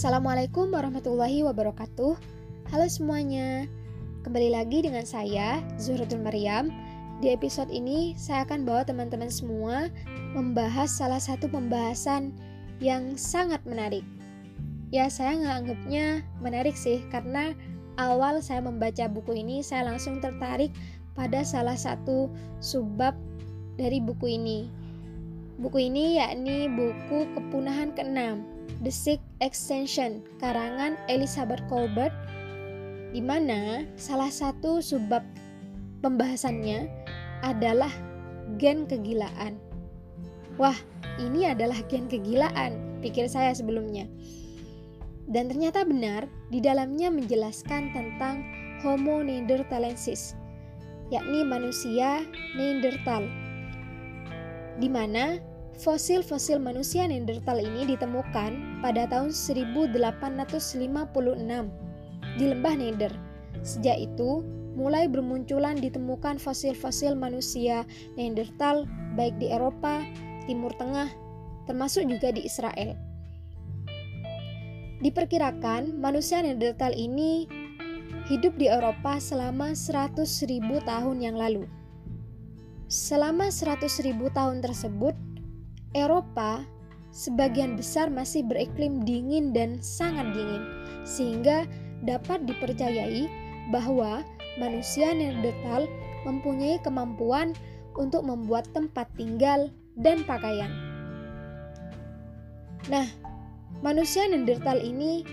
Assalamualaikum warahmatullahi wabarakatuh. Halo semuanya. Kembali lagi dengan saya, Zuhratul Maryam. Di episode ini, saya akan bawa teman-teman semua membahas salah satu pembahasan yang sangat menarik. Ya, saya nggak anggapnya menarik sih, karena awal saya membaca buku ini, saya langsung tertarik pada salah satu subbab dari buku ini. Buku ini yakni buku kepunahan keenam, The Sick Extension, karangan Elizabeth Colbert, di mana salah satu subbab pembahasannya adalah gen kegilaan. Wah, ini adalah gen kegilaan, pikir saya sebelumnya. Dan ternyata benar, di dalamnya menjelaskan tentang Homo neanderthalensis, yakni manusia Neanderthal, di mana fosil-fosil manusia Neanderthal ini ditemukan pada tahun 1856 di lembah Nether. Sejak itu, mulai bermunculan ditemukan fosil-fosil manusia Neanderthal baik di Eropa, Timur Tengah, termasuk juga di Israel. Diperkirakan manusia Neanderthal ini hidup di Eropa selama 100.000 tahun yang lalu. Selama 100.000 tahun tersebut, Eropa sebagian besar masih beriklim dingin dan sangat dingin, sehingga dapat dipercayai bahwa manusia Neanderthal mempunyai kemampuan untuk membuat tempat tinggal dan pakaian. Nah, manusia Neanderthal ini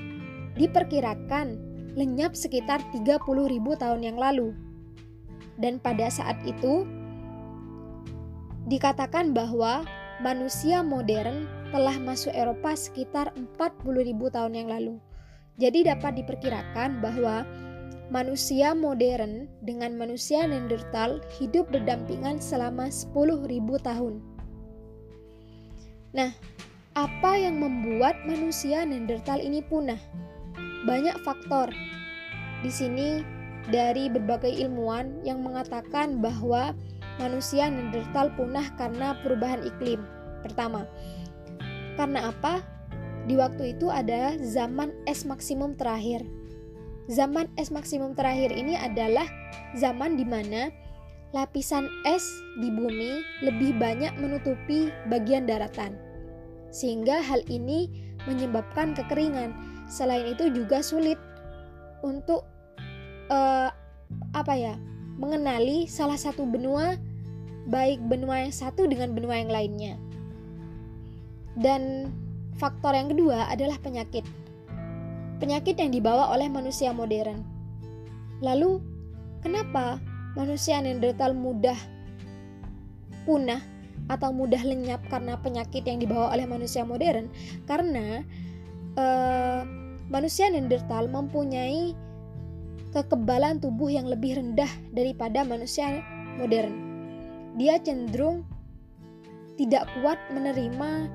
diperkirakan lenyap sekitar 30.000 tahun yang lalu. Dan pada saat itu dikatakan bahwa manusia modern telah masuk Eropa sekitar 40.000 tahun yang lalu. Jadi dapat diperkirakan bahwa manusia modern dengan manusia Neanderthal hidup berdampingan selama 10.000 tahun. Nah, apa yang membuat manusia Neanderthal ini punah? Banyak faktor. Di sini dari berbagai ilmuwan yang mengatakan bahwa manusia Neanderthal punah karena perubahan iklim. Pertama, karena apa? Di waktu itu ada zaman es maksimum terakhir. Zaman es maksimum terakhir ini adalah zaman di mana lapisan es di bumi lebih banyak menutupi bagian daratan. Sehingga hal ini menyebabkan kekeringan. Selain itu juga sulit untuk uh, apa ya? mengenali salah satu benua baik benua yang satu dengan benua yang lainnya. Dan faktor yang kedua adalah penyakit. Penyakit yang dibawa oleh manusia modern. Lalu, kenapa manusia Neanderthal mudah punah atau mudah lenyap karena penyakit yang dibawa oleh manusia modern? Karena uh, manusia Neanderthal mempunyai kekebalan tubuh yang lebih rendah daripada manusia modern. Dia cenderung tidak kuat menerima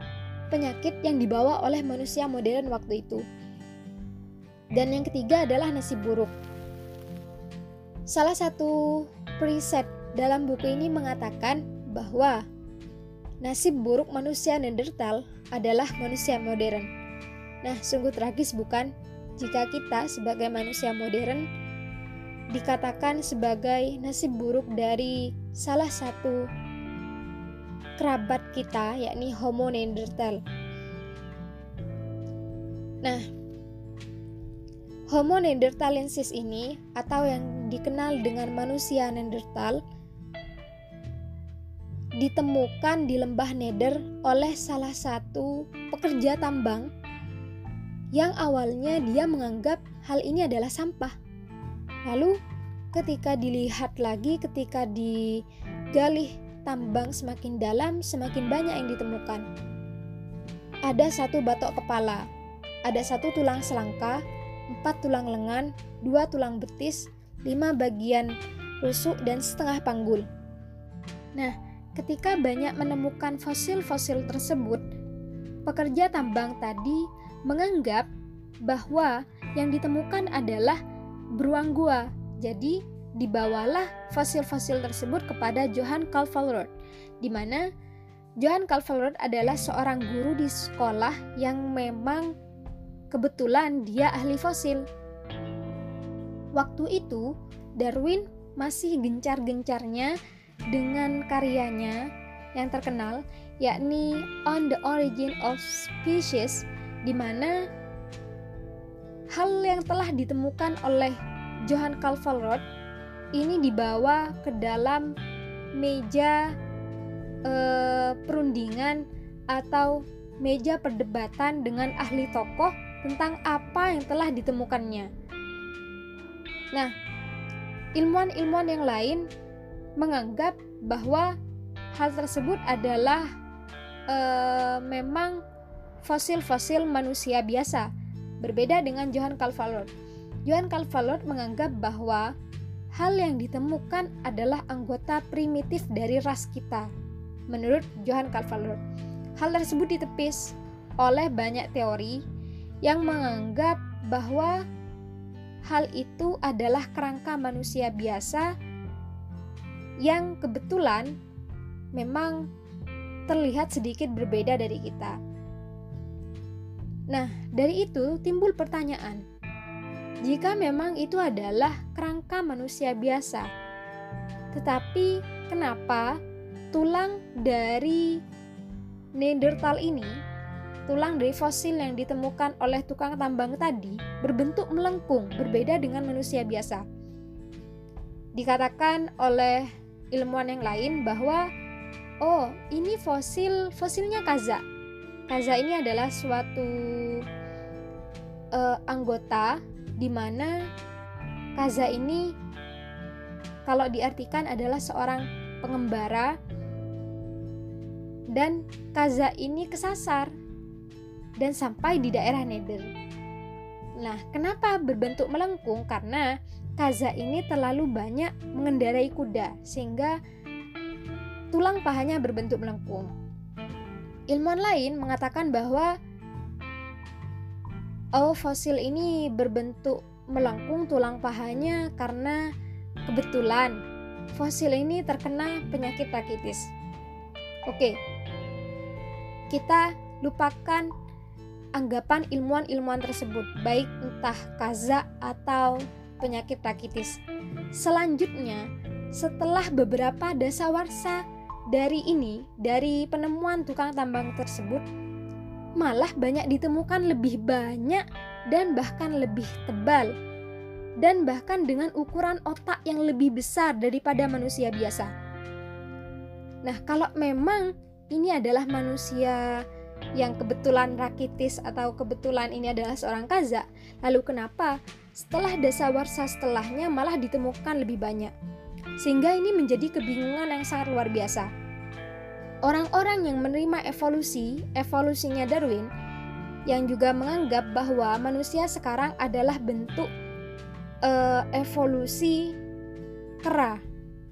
penyakit yang dibawa oleh manusia modern waktu itu. Dan yang ketiga adalah nasib buruk. Salah satu preset dalam buku ini mengatakan bahwa nasib buruk manusia Neanderthal adalah manusia modern. Nah, sungguh tragis bukan jika kita sebagai manusia modern dikatakan sebagai nasib buruk dari salah satu kerabat kita yakni Homo neanderthal. Nah, Homo neanderthalensis ini atau yang dikenal dengan manusia Neanderthal ditemukan di lembah Nether oleh salah satu pekerja tambang yang awalnya dia menganggap hal ini adalah sampah. Lalu ketika dilihat lagi ketika digali tambang semakin dalam, semakin banyak yang ditemukan. Ada satu batok kepala, ada satu tulang selangka, empat tulang lengan, dua tulang betis, lima bagian rusuk, dan setengah panggul. Nah, ketika banyak menemukan fosil-fosil tersebut, pekerja tambang tadi menganggap bahwa yang ditemukan adalah beruang gua. Jadi, dibawalah fosil-fosil tersebut kepada Johann Calvalrod, di mana Johann Calvalrod adalah seorang guru di sekolah yang memang kebetulan dia ahli fosil. Waktu itu, Darwin masih gencar-gencarnya dengan karyanya yang terkenal yakni On the Origin of Species di mana hal yang telah ditemukan oleh Johann Calvalrod ini dibawa ke dalam meja eh, perundingan atau meja perdebatan dengan ahli tokoh tentang apa yang telah ditemukannya. Nah, ilmuwan-ilmuwan yang lain menganggap bahwa hal tersebut adalah e, memang fosil-fosil manusia biasa, berbeda dengan Johann Calvalot. Johann Calvalot menganggap bahwa hal yang ditemukan adalah anggota primitif dari ras kita. Menurut Johann Calvalot, hal tersebut ditepis oleh banyak teori yang menganggap bahwa hal itu adalah kerangka manusia biasa yang kebetulan memang terlihat sedikit berbeda dari kita. Nah, dari itu timbul pertanyaan: jika memang itu adalah kerangka manusia biasa, tetapi kenapa tulang dari Neanderthal ini tulang dari fosil yang ditemukan oleh tukang tambang tadi berbentuk melengkung, berbeda dengan manusia biasa. Dikatakan oleh ilmuwan yang lain bahwa oh, ini fosil fosilnya kaza. Kaza ini adalah suatu uh, anggota di mana kaza ini kalau diartikan adalah seorang pengembara dan kaza ini kesasar dan sampai di daerah Nether. Nah, kenapa berbentuk melengkung? Karena Kaza ini terlalu banyak mengendarai kuda sehingga tulang pahanya berbentuk melengkung. Ilmuwan lain mengatakan bahwa oh fosil ini berbentuk melengkung tulang pahanya karena kebetulan fosil ini terkena penyakit rakitis. Oke. Kita lupakan anggapan ilmuwan-ilmuwan tersebut, baik entah kaza atau penyakit rakitis. Selanjutnya, setelah beberapa dasawarsa dari ini, dari penemuan tukang tambang tersebut, malah banyak ditemukan lebih banyak dan bahkan lebih tebal dan bahkan dengan ukuran otak yang lebih besar daripada manusia biasa. Nah, kalau memang ini adalah manusia yang kebetulan rakitis atau kebetulan ini adalah seorang kaza, lalu kenapa setelah dasawarsa setelahnya malah ditemukan lebih banyak? Sehingga ini menjadi kebingungan yang sangat luar biasa. Orang-orang yang menerima evolusi, evolusinya Darwin, yang juga menganggap bahwa manusia sekarang adalah bentuk uh, evolusi kera,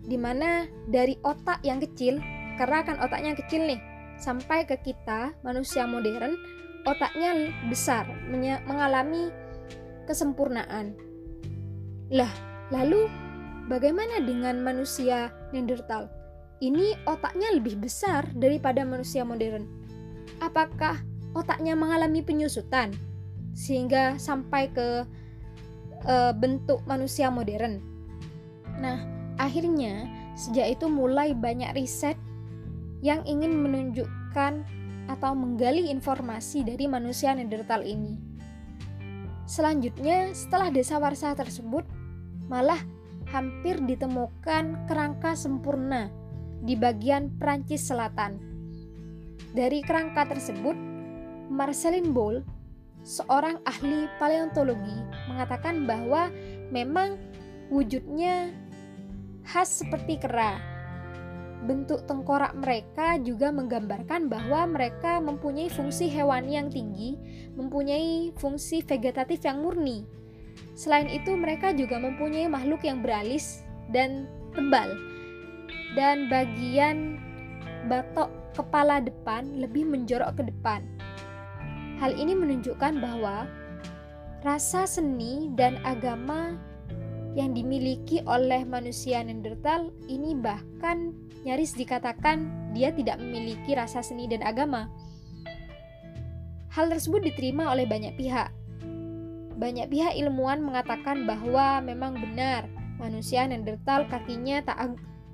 di mana dari otak yang kecil, kera kan otaknya kecil nih, sampai ke kita manusia modern otaknya besar mengalami kesempurnaan. Lah lalu bagaimana dengan manusia Neanderthal ini otaknya lebih besar daripada manusia modern apakah otaknya mengalami penyusutan sehingga sampai ke e, bentuk manusia modern nah akhirnya sejak itu mulai banyak riset yang ingin menunjukkan atau menggali informasi dari manusia Neanderthal ini. Selanjutnya, setelah desa Warsa tersebut, malah hampir ditemukan kerangka sempurna di bagian Prancis Selatan. Dari kerangka tersebut, Marcelin Boll, seorang ahli paleontologi, mengatakan bahwa memang wujudnya khas seperti kera bentuk tengkorak mereka juga menggambarkan bahwa mereka mempunyai fungsi hewani yang tinggi, mempunyai fungsi vegetatif yang murni. Selain itu, mereka juga mempunyai makhluk yang beralis dan tebal, dan bagian batok kepala depan lebih menjorok ke depan. Hal ini menunjukkan bahwa rasa seni dan agama yang dimiliki oleh manusia Neanderthal ini bahkan nyaris dikatakan dia tidak memiliki rasa seni dan agama. Hal tersebut diterima oleh banyak pihak, banyak pihak ilmuwan mengatakan bahwa memang benar manusia Neanderthal kakinya tak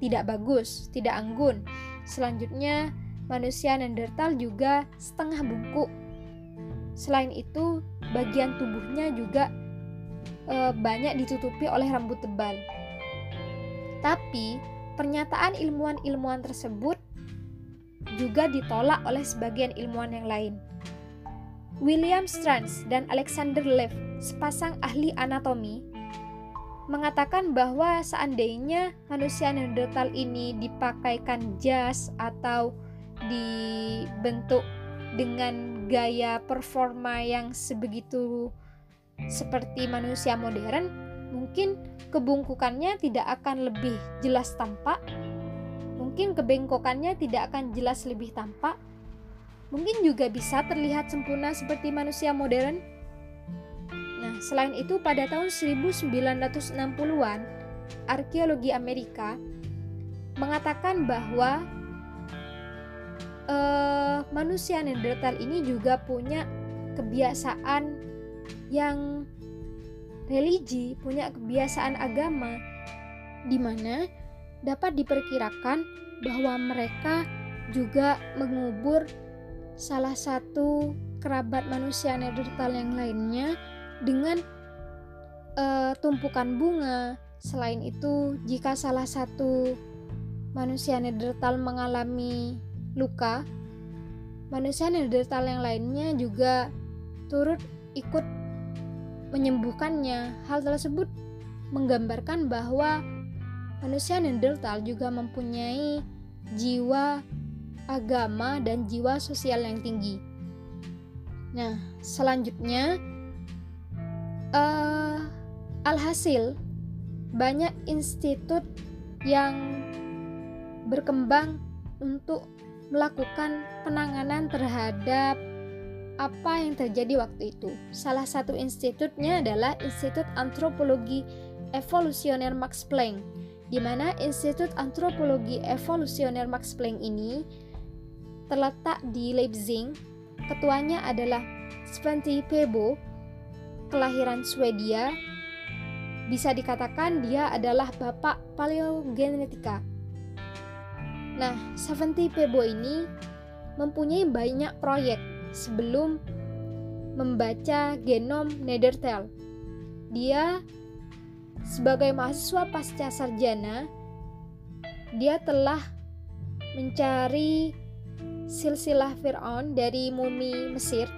tidak bagus, tidak anggun. Selanjutnya, manusia Neanderthal juga setengah bungkuk. Selain itu, bagian tubuhnya juga e, banyak ditutupi oleh rambut tebal. Tapi, pernyataan ilmuwan-ilmuwan tersebut juga ditolak oleh sebagian ilmuwan yang lain. William Strange dan Alexander Lev, sepasang ahli anatomi, mengatakan bahwa seandainya manusia Neanderthal ini dipakaikan jas atau dibentuk dengan gaya performa yang sebegitu seperti manusia modern, mungkin kebungkukannya tidak akan lebih jelas tampak, mungkin kebengkokannya tidak akan jelas lebih tampak, mungkin juga bisa terlihat sempurna seperti manusia modern. Selain itu pada tahun 1960-an, arkeologi Amerika mengatakan bahwa uh, manusia Neanderthal ini juga punya kebiasaan yang religi, punya kebiasaan agama di mana dapat diperkirakan bahwa mereka juga mengubur salah satu kerabat manusia Neanderthal yang lainnya dengan uh, tumpukan bunga. Selain itu, jika salah satu manusia Neanderthal mengalami luka, manusia Neanderthal yang lainnya juga turut ikut menyembuhkannya. Hal tersebut menggambarkan bahwa manusia Neanderthal juga mempunyai jiwa agama, dan jiwa sosial yang tinggi. Nah, selanjutnya, uh, alhasil banyak institut yang berkembang untuk melakukan penanganan terhadap apa yang terjadi waktu itu. Salah satu institutnya adalah Institut Antropologi Evolusioner Max Planck, di mana Institut Antropologi Evolusioner Max Planck ini terletak di Leipzig. Ketuanya adalah Svante Pebo, kelahiran Swedia. Bisa dikatakan dia adalah bapak paleogenetika. Nah, Svante Pebo ini mempunyai banyak proyek sebelum membaca genom Neanderthal. Dia sebagai mahasiswa pasca sarjana, dia telah mencari silsilah Fir'aun dari mumi Mesir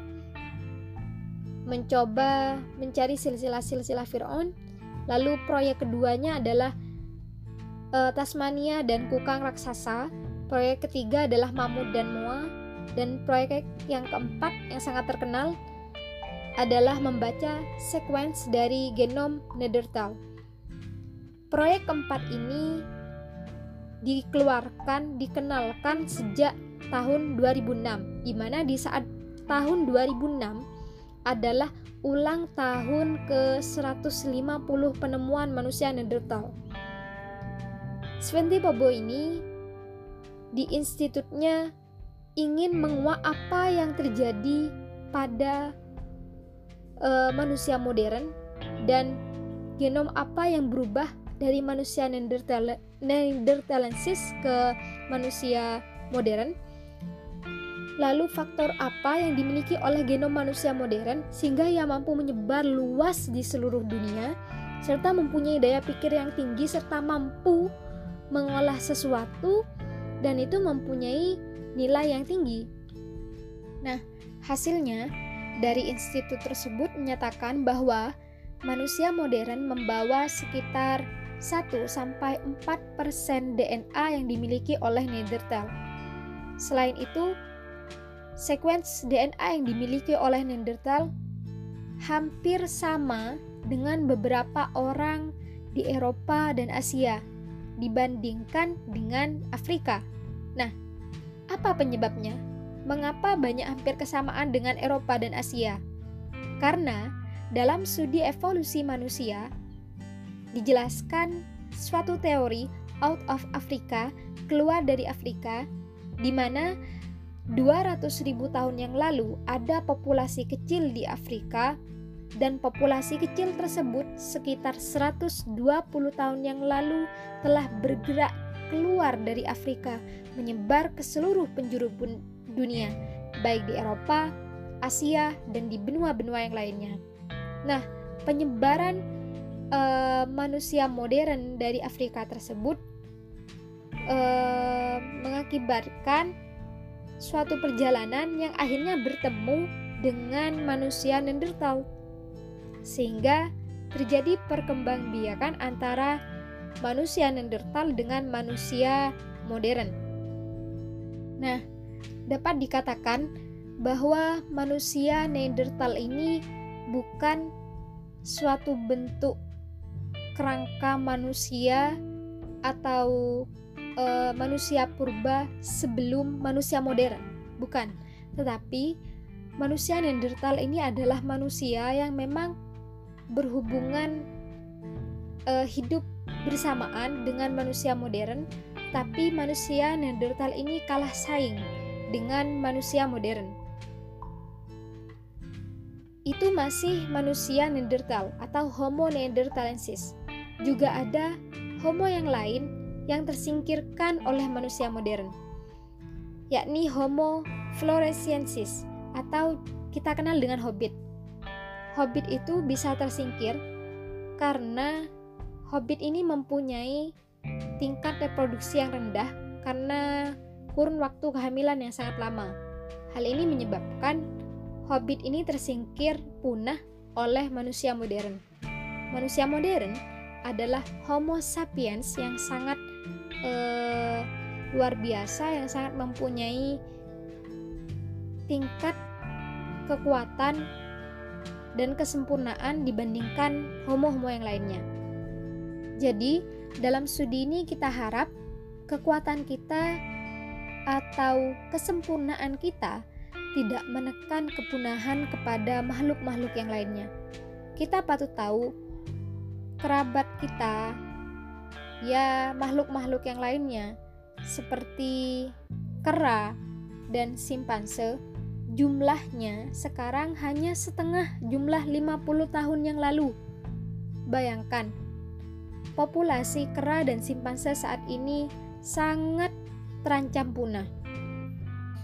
mencoba mencari silsilah-silsilah Fir'aun. Lalu proyek keduanya adalah uh, Tasmania dan Kukang Raksasa. Proyek ketiga adalah Mamut dan Moa. Dan proyek yang keempat yang sangat terkenal adalah membaca sequence dari genom Neanderthal. Proyek keempat ini dikeluarkan, dikenalkan sejak tahun 2006 di mana di saat tahun 2006 adalah ulang tahun ke-150 penemuan manusia Neanderthal. Svante Pabo ini di institutnya ingin menguak apa yang terjadi pada uh, manusia modern dan genom apa yang berubah dari manusia Neanderthal Neanderthalensis ke manusia modern Lalu faktor apa yang dimiliki oleh genom manusia modern sehingga ia mampu menyebar luas di seluruh dunia serta mempunyai daya pikir yang tinggi serta mampu mengolah sesuatu dan itu mempunyai nilai yang tinggi. Nah, hasilnya dari institut tersebut menyatakan bahwa manusia modern membawa sekitar 1 sampai 4% DNA yang dimiliki oleh Neanderthal. Selain itu, Sekuens DNA yang dimiliki oleh Neanderthal hampir sama dengan beberapa orang di Eropa dan Asia dibandingkan dengan Afrika. Nah, apa penyebabnya? Mengapa banyak hampir kesamaan dengan Eropa dan Asia? Karena dalam studi evolusi manusia dijelaskan suatu teori out of Africa, keluar dari Afrika, di mana 200 ribu tahun yang lalu ada populasi kecil di Afrika dan populasi kecil tersebut sekitar 120 tahun yang lalu telah bergerak keluar dari Afrika menyebar ke seluruh penjuru dunia, baik di Eropa, Asia, dan di benua-benua yang lainnya. Nah, penyebaran uh, manusia modern dari Afrika tersebut uh, mengakibatkan suatu perjalanan yang akhirnya bertemu dengan manusia Neanderthal sehingga terjadi perkembangbiakan antara manusia Neanderthal dengan manusia modern. Nah, dapat dikatakan bahwa manusia Neanderthal ini bukan suatu bentuk kerangka manusia atau e, manusia purba sebelum manusia modern, bukan. Tetapi manusia Neanderthal ini adalah manusia yang memang berhubungan uh, hidup bersamaan dengan manusia modern, tapi manusia Neanderthal ini kalah saing dengan manusia modern. Itu masih manusia Neanderthal atau Homo neanderthalensis. Juga ada Homo yang lain yang tersingkirkan oleh manusia modern, yakni Homo floresiensis atau kita kenal dengan Hobbit hobbit itu bisa tersingkir karena hobbit ini mempunyai tingkat reproduksi yang rendah karena kurun waktu kehamilan yang sangat lama. Hal ini menyebabkan hobbit ini tersingkir punah oleh manusia modern. Manusia modern adalah Homo sapiens yang sangat uh, luar biasa, yang sangat mempunyai tingkat kekuatan dan kesempurnaan dibandingkan homo-homo yang lainnya. Jadi, dalam studi ini kita harap kekuatan kita atau kesempurnaan kita tidak menekan kepunahan kepada makhluk-makhluk yang lainnya. Kita patut tahu kerabat kita, ya makhluk-makhluk yang lainnya, seperti kera dan simpanse, jumlahnya sekarang hanya setengah jumlah 50 tahun yang lalu. Bayangkan, populasi kera dan simpanse saat ini sangat terancam punah.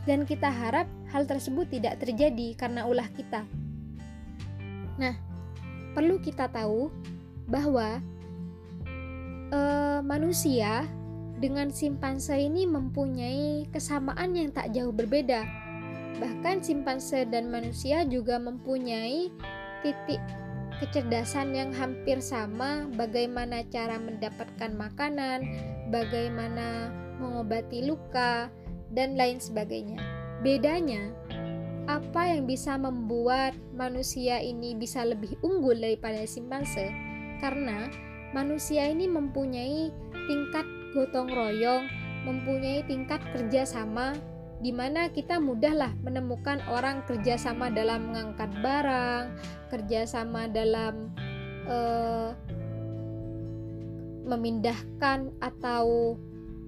Dan kita harap hal tersebut tidak terjadi karena ulah kita. Nah, perlu kita tahu bahwa e, manusia dengan simpanse ini mempunyai kesamaan yang tak jauh berbeda Bahkan simpanse dan manusia juga mempunyai titik kecerdasan yang hampir sama bagaimana cara mendapatkan makanan, bagaimana mengobati luka, dan lain sebagainya. Bedanya, apa yang bisa membuat manusia ini bisa lebih unggul daripada simpanse? Karena manusia ini mempunyai tingkat gotong royong, mempunyai tingkat kerjasama di mana kita mudahlah menemukan orang kerjasama dalam mengangkat barang, kerjasama dalam uh, memindahkan atau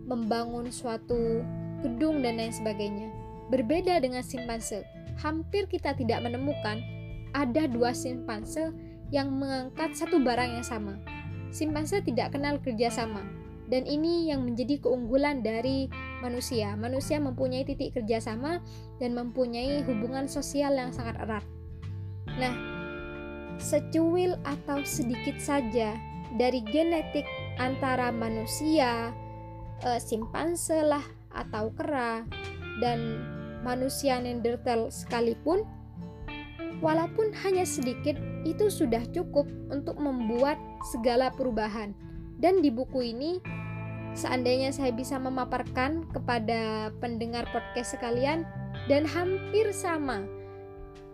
membangun suatu gedung dan lain sebagainya. Berbeda dengan simpanse, hampir kita tidak menemukan ada dua simpanse yang mengangkat satu barang yang sama. Simpanse tidak kenal kerjasama, dan ini yang menjadi keunggulan dari manusia. Manusia mempunyai titik kerjasama dan mempunyai hubungan sosial yang sangat erat. Nah, secuil atau sedikit saja dari genetik antara manusia, e, simpanse lah atau kera, dan manusia Neanderthal sekalipun, walaupun hanya sedikit, itu sudah cukup untuk membuat segala perubahan. Dan di buku ini seandainya saya bisa memaparkan kepada pendengar podcast sekalian dan hampir sama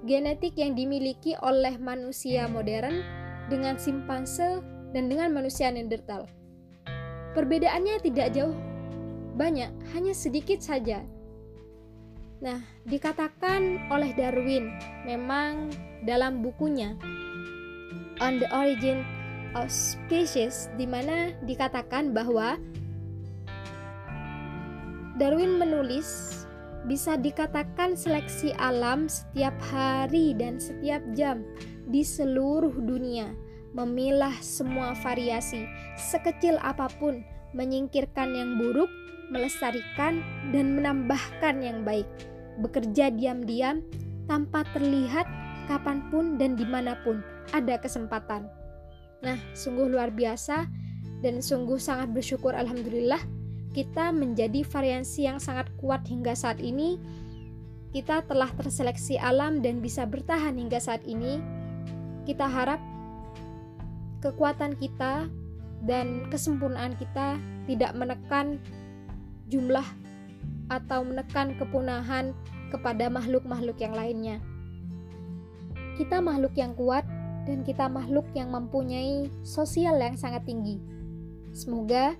genetik yang dimiliki oleh manusia modern dengan simpanse dan dengan manusia Neanderthal. Perbedaannya tidak jauh banyak, hanya sedikit saja. Nah, dikatakan oleh Darwin memang dalam bukunya On the Origin of Species di mana dikatakan bahwa Darwin menulis, bisa dikatakan seleksi alam setiap hari dan setiap jam di seluruh dunia, memilah semua variasi, sekecil apa pun, menyingkirkan yang buruk, melestarikan, dan menambahkan yang baik. Bekerja diam-diam tanpa terlihat kapan pun dan di mana pun ada kesempatan. Nah, sungguh luar biasa dan sungguh sangat bersyukur Alhamdulillah kita menjadi variasi yang sangat kuat hingga saat ini. Kita telah terseleksi alam dan bisa bertahan hingga saat ini. Kita harap kekuatan kita dan kesempurnaan kita tidak menekan jumlah atau menekan kepunahan kepada makhluk-makhluk yang lainnya. Kita makhluk yang kuat dan kita makhluk yang mempunyai sosial yang sangat tinggi. Semoga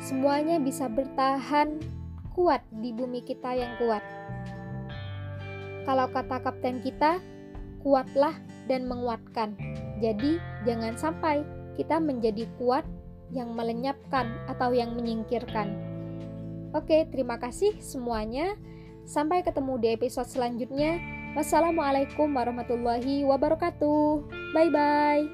semuanya bisa bertahan kuat di bumi kita yang kuat. Kalau kata kapten kita, kuatlah dan menguatkan. Jadi, jangan sampai kita menjadi kuat yang melenyapkan atau yang menyingkirkan. Oke, terima kasih semuanya. Sampai ketemu di episode selanjutnya. Wassalamualaikum warahmatullahi wabarakatuh. Bye bye.